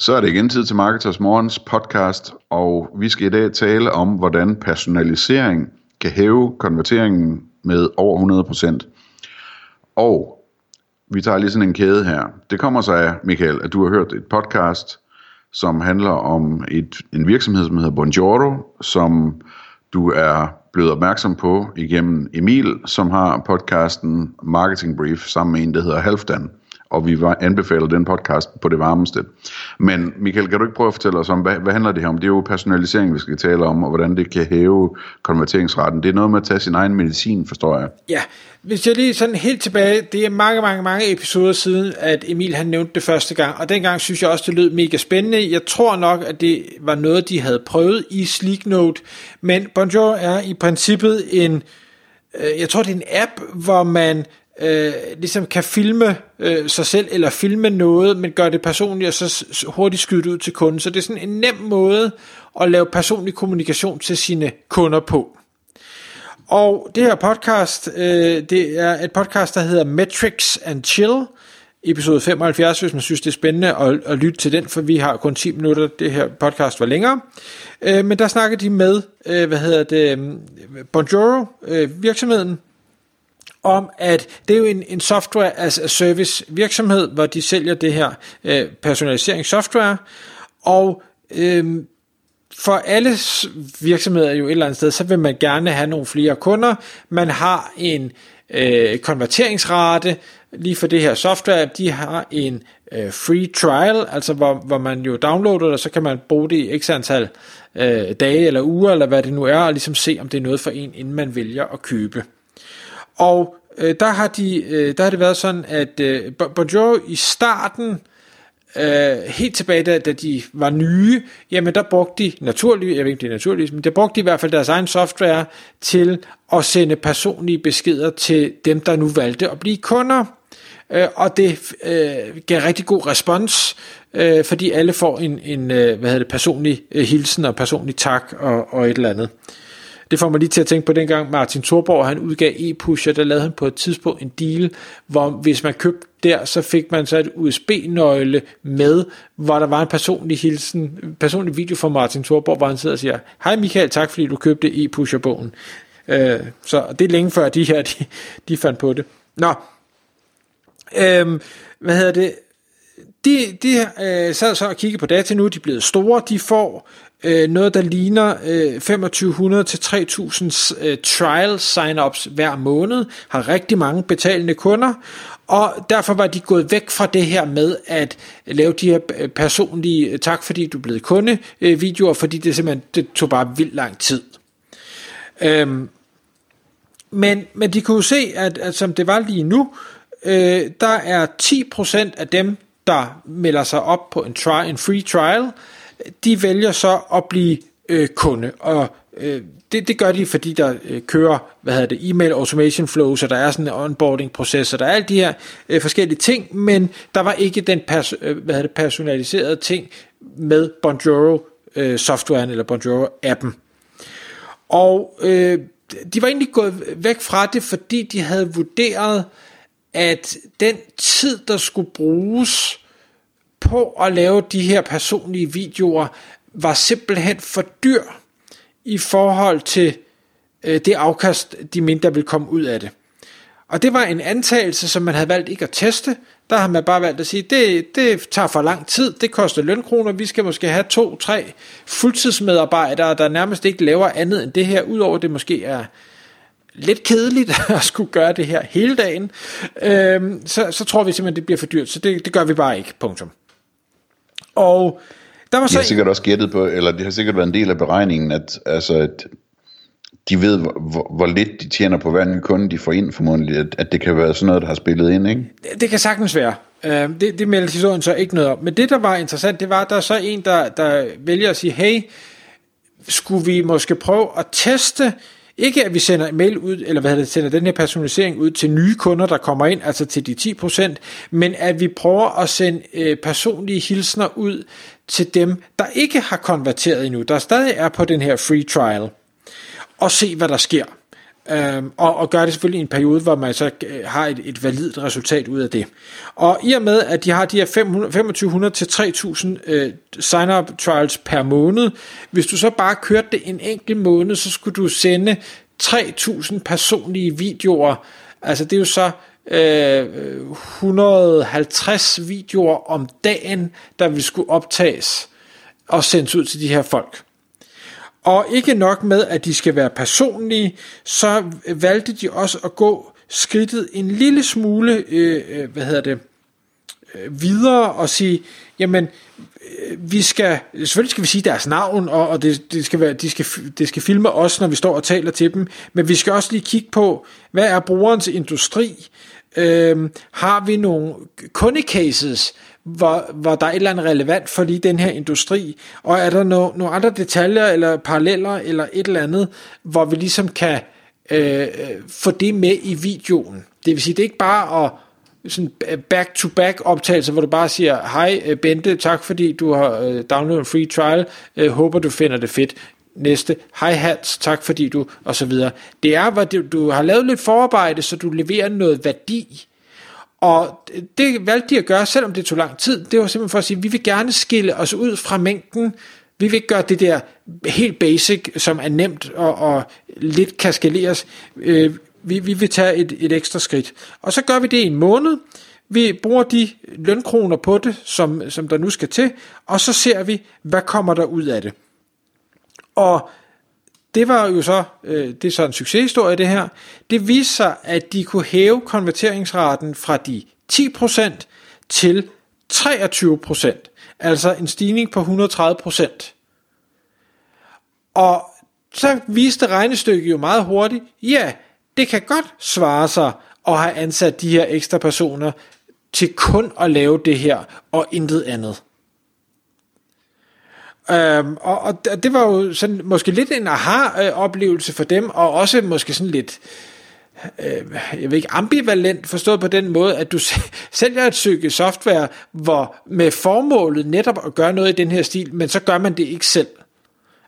Så er det igen tid til Marketers Morgens podcast, og vi skal i dag tale om, hvordan personalisering kan hæve konverteringen med over 100%. Og vi tager lige sådan en kæde her. Det kommer så af, Michael, at du har hørt et podcast, som handler om et, en virksomhed, som hedder Bonjoro, som du er blevet opmærksom på igennem Emil, som har podcasten Marketing Brief sammen med en, der hedder Halfdan og vi anbefaler den podcast på det varmeste. Men Michael, kan du ikke prøve at fortælle os om, hvad, hvad handler det her om? Det er jo personalisering, vi skal tale om, og hvordan det kan hæve konverteringsraten. Det er noget med at tage sin egen medicin, forstår jeg. Ja, hvis jeg lige sådan helt tilbage, det er mange, mange, mange episoder siden, at Emil han nævnte det første gang, og dengang synes jeg også, det lød mega spændende. Jeg tror nok, at det var noget, de havde prøvet i Sleeknote, men Bonjour er i princippet en, øh, jeg tror det er en app, hvor man øh, ligesom kan filme øh, sig selv, eller filme noget, men gør det personligt, og så hurtigt skyde det ud til kunden. Så det er sådan en nem måde at lave personlig kommunikation til sine kunder på. Og det her podcast, øh, det er et podcast, der hedder Metrics and Chill, episode 75, hvis man synes, det er spændende at, at lytte til den, for vi har kun 10 minutter, det her podcast var længere. Øh, men der snakker de med, øh, hvad hedder det, Bonjour Bonjoro, øh, virksomheden, om, at det er jo en, en software as a service virksomhed, hvor de sælger det her øh, personaliseringssoftware, og øh, for alle virksomheder jo et eller andet sted, så vil man gerne have nogle flere kunder. Man har en øh, konverteringsrate, lige for det her software, de har en øh, free trial, altså hvor, hvor man jo downloader det, og så kan man bruge det i x antal øh, dage eller uger, eller hvad det nu er, og ligesom se, om det er noget for en, inden man vælger at købe. Og øh, der, har de, øh, der har det været sådan, at øh, Bonjour i starten, øh, helt tilbage da, da de var nye, jamen der brugte de naturligt, jeg ved ikke det er naturligt, men der brugte de i hvert fald deres egen software til at sende personlige beskeder til dem, der nu valgte at blive kunder. Øh, og det øh, gav rigtig god respons, øh, fordi alle får en, en øh, hvad hedder det, personlig øh, hilsen og personlig tak og, og et eller andet. Det får mig lige til at tænke på dengang Martin Thorborg, han udgav e-pusher, der lavede han på et tidspunkt en deal, hvor hvis man købte der, så fik man så et USB-nøgle med, hvor der var en personlig hilsen, personlig video fra Martin Thorborg, hvor han sidder og siger, hej Michael, tak fordi du købte e-pusher-bogen. Øh, så det er længe før de her, de, de fandt på det. Nå, øh, hvad hedder det? De, de øh, sad så og kiggede på data nu, de er blevet store, de får øh, noget, der ligner øh, 2500 til 3000 øh, trial sign-ups hver måned, har rigtig mange betalende kunder, og derfor var de gået væk fra det her med at lave de her personlige øh, tak fordi du er blevet kunde øh, videoer, fordi det simpelthen det tog bare vildt lang tid. Øhm, men, men de kunne jo se, at, at som det var lige nu, øh, der er 10% af dem, der melder sig op på en, try, en free trial, de vælger så at blive øh, kunde, og øh, det, det gør de, fordi der øh, kører, hvad hedder det, e-mail automation flows, og der er sådan en onboarding proces, og der er alle de her øh, forskellige ting, men der var ikke den pers- øh, hvad hedder det, personaliserede ting med Bonjoro øh, softwaren eller Bonjoro appen. Og øh, de var egentlig gået væk fra det, fordi de havde vurderet, at den tid, der skulle bruges på at lave de her personlige videoer, var simpelthen for dyr i forhold til øh, det afkast, de mente, der ville komme ud af det. Og det var en antagelse, som man havde valgt ikke at teste. Der har man bare valgt at sige, det, det tager for lang tid, det koster lønkroner, vi skal måske have to, tre fuldtidsmedarbejdere, der nærmest ikke laver andet end det her, udover det måske er lidt kedeligt at skulle gøre det her hele dagen, øhm, så, så tror vi simpelthen, det bliver for dyrt, så det, det gør vi bare ikke, punktum. Og der var så... De har sikkert også gættet på, eller det har sikkert været en del af beregningen, at, altså, at de ved, hvor, hvor lidt de tjener på hver ny kunde, de får ind formodentlig, at, at det kan være sådan noget, der har spillet ind, ikke? Det, det kan sagtens være. Uh, det, det melder historien så ikke noget om. Men det, der var interessant, det var, at der er så en, der, der vælger at sige, hey, skulle vi måske prøve at teste, ikke at vi sender en mail ud, eller hvad det, sender den her personalisering ud til nye kunder, der kommer ind, altså til de 10%, men at vi prøver at sende øh, personlige hilsner ud til dem, der ikke har konverteret endnu, der stadig er på den her free trial, og se, hvad der sker. Øhm, og, og gør det selvfølgelig i en periode, hvor man så øh, har et, et validt resultat ud af det. Og i og med, at de har de her 2500 til 3000 øh, sign-up trials per måned, hvis du så bare kørte det en enkelt måned, så skulle du sende 3000 personlige videoer. Altså det er jo så øh, 150 videoer om dagen, der vil skulle optages og sendes ud til de her folk. Og ikke nok med, at de skal være personlige, så valgte de også at gå skridtet en lille smule, øh, øh hvad hedder det, øh, videre og sige, jamen, øh, vi skal, selvfølgelig skal vi sige deres navn, og, og det, det, skal være, de skal, det skal filme os, når vi står og taler til dem, men vi skal også lige kigge på, hvad er brugerens industri? Øh, har vi nogle kundecases, hvor, hvor der er et eller andet relevant for lige den her industri, og er der no, nogle andre detaljer eller paralleller eller et eller andet, hvor vi ligesom kan øh, øh få det med i videoen. Det vil sige, det er ikke bare at sådan back-to-back optagelse, hvor du bare siger, hej øh, Bente, tak fordi du har øh, downloadet en free trial, håber du finder det fedt. Næste, hej Hans, tak fordi du, og så videre. Det er, hvor du, du har lavet lidt forarbejde, så du leverer noget værdi og det valgte de at gøre, selvom det tog lang tid. Det var simpelthen for at sige, at vi vil gerne skille os ud fra mængden. Vi vil ikke gøre det der helt basic, som er nemt og, og lidt kan skaleres. Øh, vi, vi vil tage et, et ekstra skridt. Og så gør vi det i en måned. Vi bruger de lønkroner på det, som, som der nu skal til, og så ser vi, hvad kommer der ud af det. Og det var jo så, øh, det er så en succeshistorie det her, det viste sig, at de kunne hæve konverteringsraten fra de 10% til 23%, altså en stigning på 130%. Og så viste regnestykket jo meget hurtigt, ja, det kan godt svare sig at have ansat de her ekstra personer til kun at lave det her og intet andet. Øhm, og, og det var jo sådan måske lidt en aha-oplevelse for dem, og også måske sådan lidt, øh, jeg ved ikke, ambivalent forstået på den måde, at du sælger et stykke software, hvor med formålet netop at gøre noget i den her stil, men så gør man det ikke selv.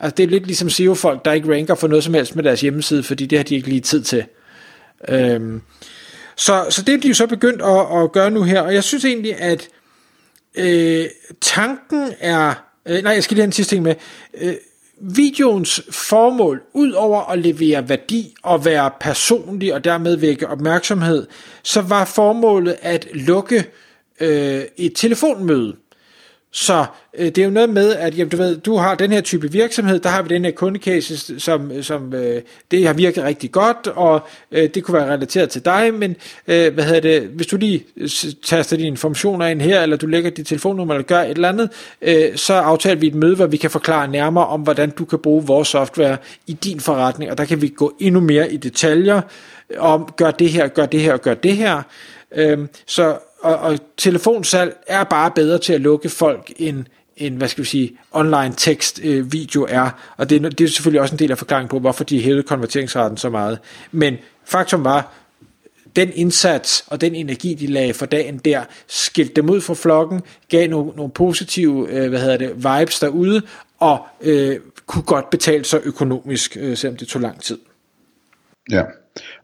Altså det er lidt ligesom SEO-folk, der ikke ranker for noget som helst med deres hjemmeside, fordi det har de ikke lige tid til. Øhm, så, så det er de jo så begyndt at, at gøre nu her, og jeg synes egentlig, at øh, tanken er Øh, nej, jeg skal lige have en sidste ting med. Øh, videoens formål, ud over at levere værdi og være personlig og dermed vække opmærksomhed, så var formålet at lukke øh, et telefonmøde. Så øh, det er jo noget med, at jamen, du ved, du har den her type virksomhed, der har vi den her kundecase, som, som øh, det har virket rigtig godt, og øh, det kunne være relateret til dig, men øh, hvad hedder det, hvis du lige taster dine informationer ind her, eller du lægger dit telefonnummer, eller gør et eller andet, øh, så aftaler vi et møde, hvor vi kan forklare nærmere om, hvordan du kan bruge vores software i din forretning, og der kan vi gå endnu mere i detaljer om, gør det her, gør det her, gør det her. Øh, så og, og telefonsalg er bare bedre til at lukke folk end, end hvad skal vi sige, online tekst øh, video er. Og det, det er selvfølgelig også en del af forklaringen på, hvorfor de hævede konverteringsraten så meget. Men faktum var, den indsats og den energi, de lagde for dagen der, skilte dem ud fra flokken, gav nogle, nogle positive øh, hvad hedder det, vibes derude, og øh, kunne godt betale sig økonomisk, øh, selvom det tog lang tid. Ja,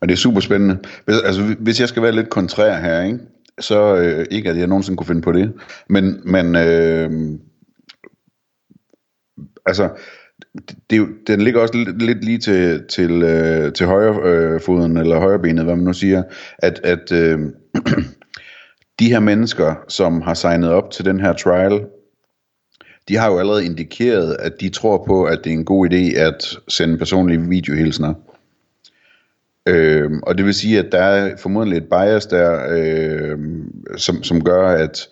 og det er super spændende. Altså, hvis jeg skal være lidt kontrær her, ikke? Så øh, ikke at jeg nogensinde kunne finde på det, men, men øh, altså, det, den ligger også lidt, lidt lige til, til, øh, til højre øh, foden, eller højre benet, hvad man nu siger, at, at øh, de her mennesker, som har signet op til den her trial, de har jo allerede indikeret, at de tror på, at det er en god idé at sende personlige videohilsner. Øh, og det vil sige, at der er formodentlig et bias der, øh, som, som gør, at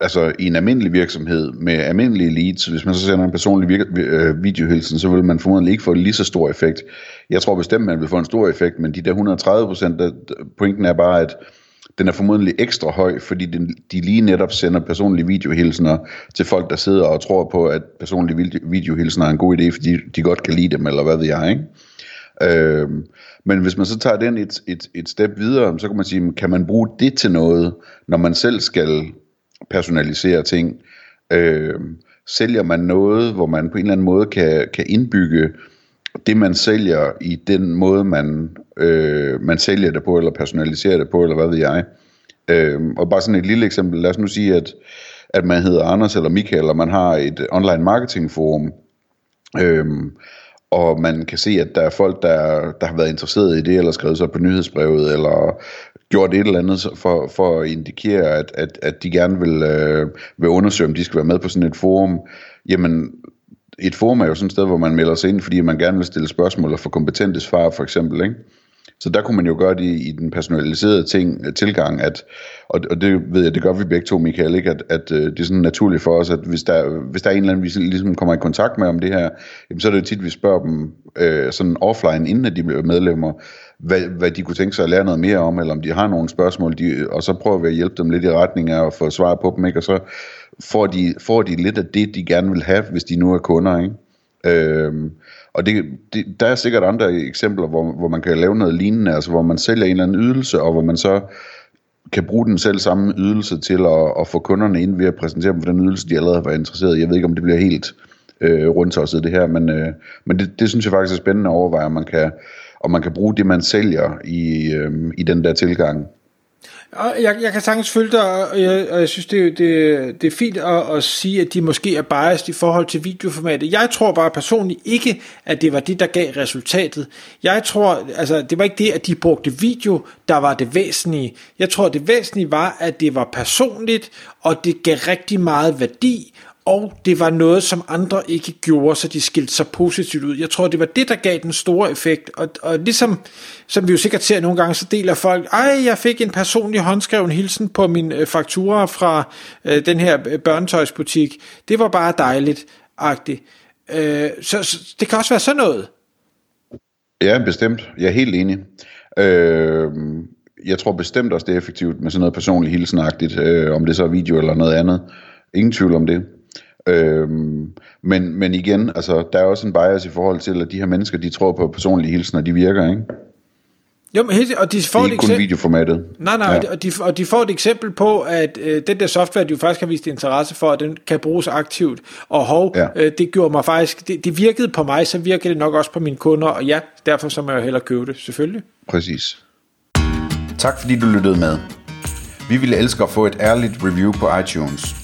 altså i en almindelig virksomhed med almindelige leads, hvis man så sender en personlig vir- øh, videohilsen, så vil man formodentlig ikke få lige så stor effekt. Jeg tror bestemt, man vil få en stor effekt, men de der 130 procent, pointen er bare, at den er formodentlig ekstra høj, fordi den, de lige netop sender personlige videohilsener til folk, der sidder og tror på, at personlige videohilsener er en god idé, fordi de godt kan lide dem, eller hvad ved jeg, ikke? Øh, men hvis man så tager den et, et, et step videre, så kan man sige, kan man bruge det til noget, når man selv skal personalisere ting? Øh, sælger man noget, hvor man på en eller anden måde kan, kan indbygge det, man sælger i den måde, man, øh, man sælger det på, eller personaliserer det på, eller hvad ved jeg. Øh, og bare sådan et lille eksempel. Lad os nu sige, at, at man hedder Anders eller Michael, og man har et online marketing forum. øhm, og man kan se, at der er folk, der, der har været interesseret i det, eller skrevet sig på nyhedsbrevet, eller gjort et eller andet for, for at indikere, at, at, at de gerne vil, øh, vil undersøge, om de skal være med på sådan et forum, jamen et forum er jo sådan et sted, hvor man melder sig ind, fordi man gerne vil stille spørgsmål og få kompetente svar, for eksempel, ikke? Så der kunne man jo gøre det i, i den personaliserede ting, øh, tilgang, at, og, og det ved jeg, det gør vi begge to, Michael, ikke? At, at øh, det er sådan naturligt for os, at hvis der, hvis der er en eller anden, vi ligesom kommer i kontakt med om det her, jamen, så er det jo tit, vi spørger dem øh, sådan offline, inden at de bliver medlemmer, hvad, hvad de kunne tænke sig at lære noget mere om, eller om de har nogle spørgsmål, de, og så prøver vi at hjælpe dem lidt i retning af at få svar på dem, ikke? og så får de, får de lidt af det, de gerne vil have, hvis de nu er kunder. Ikke? Øhm, og det, det, der er sikkert andre eksempler, hvor, hvor man kan lave noget lignende, altså hvor man sælger en eller anden ydelse, og hvor man så kan bruge den selv samme ydelse til at, at få kunderne ind ved at præsentere dem for den ydelse, de allerede har været interesseret i. Jeg ved ikke, om det bliver helt øh, rundt det her, men, øh, men det, det synes jeg faktisk er spændende at overveje, om man kan, om man kan bruge det, man sælger i, øh, i den der tilgang. Jeg, jeg kan sagtens følge dig, og jeg, og jeg synes, det, det, det er fint at, at sige, at de måske er biased i forhold til videoformatet. Jeg tror bare personligt ikke, at det var det, der gav resultatet. Jeg tror, altså, det var ikke det, at de brugte video, der var det væsentlige. Jeg tror, det væsentlige var, at det var personligt, og det gav rigtig meget værdi, og det var noget, som andre ikke gjorde, så de skilte sig positivt ud. Jeg tror, det var det, der gav den store effekt. Og, og ligesom, som vi jo sikkert ser nogle gange, så deler folk, ej, jeg fik en personlig håndskreven hilsen på min øh, faktura fra øh, den her øh, børnetøjsbutik. Det var bare dejligt, agtigt. Øh, så, så det kan også være sådan noget. Ja, bestemt. Jeg er helt enig. Øh, jeg tror bestemt også, det er effektivt med sådan noget personligt hilsenagtigt, øh, om det så er video eller noget andet. Ingen tvivl om det. Øhm, men, men igen, altså, der er også en bias i forhold til, at de her mennesker, de tror på personlige hilsener, de virker, ikke? Jo, men helt, og de får det er ikke kun videoformatet. Nej, nej, ja. og, de, og de får et eksempel på, at øh, den der software, de jo faktisk har vist interesse for, at den kan bruges aktivt. Og hov, ja. øh, det gjorde mig faktisk, det, det virkede på mig, så virker det nok også på mine kunder, og ja, derfor så må jeg hellere købe det, selvfølgelig. Præcis. Tak fordi du lyttede med. Vi ville elske at få et ærligt review på iTunes.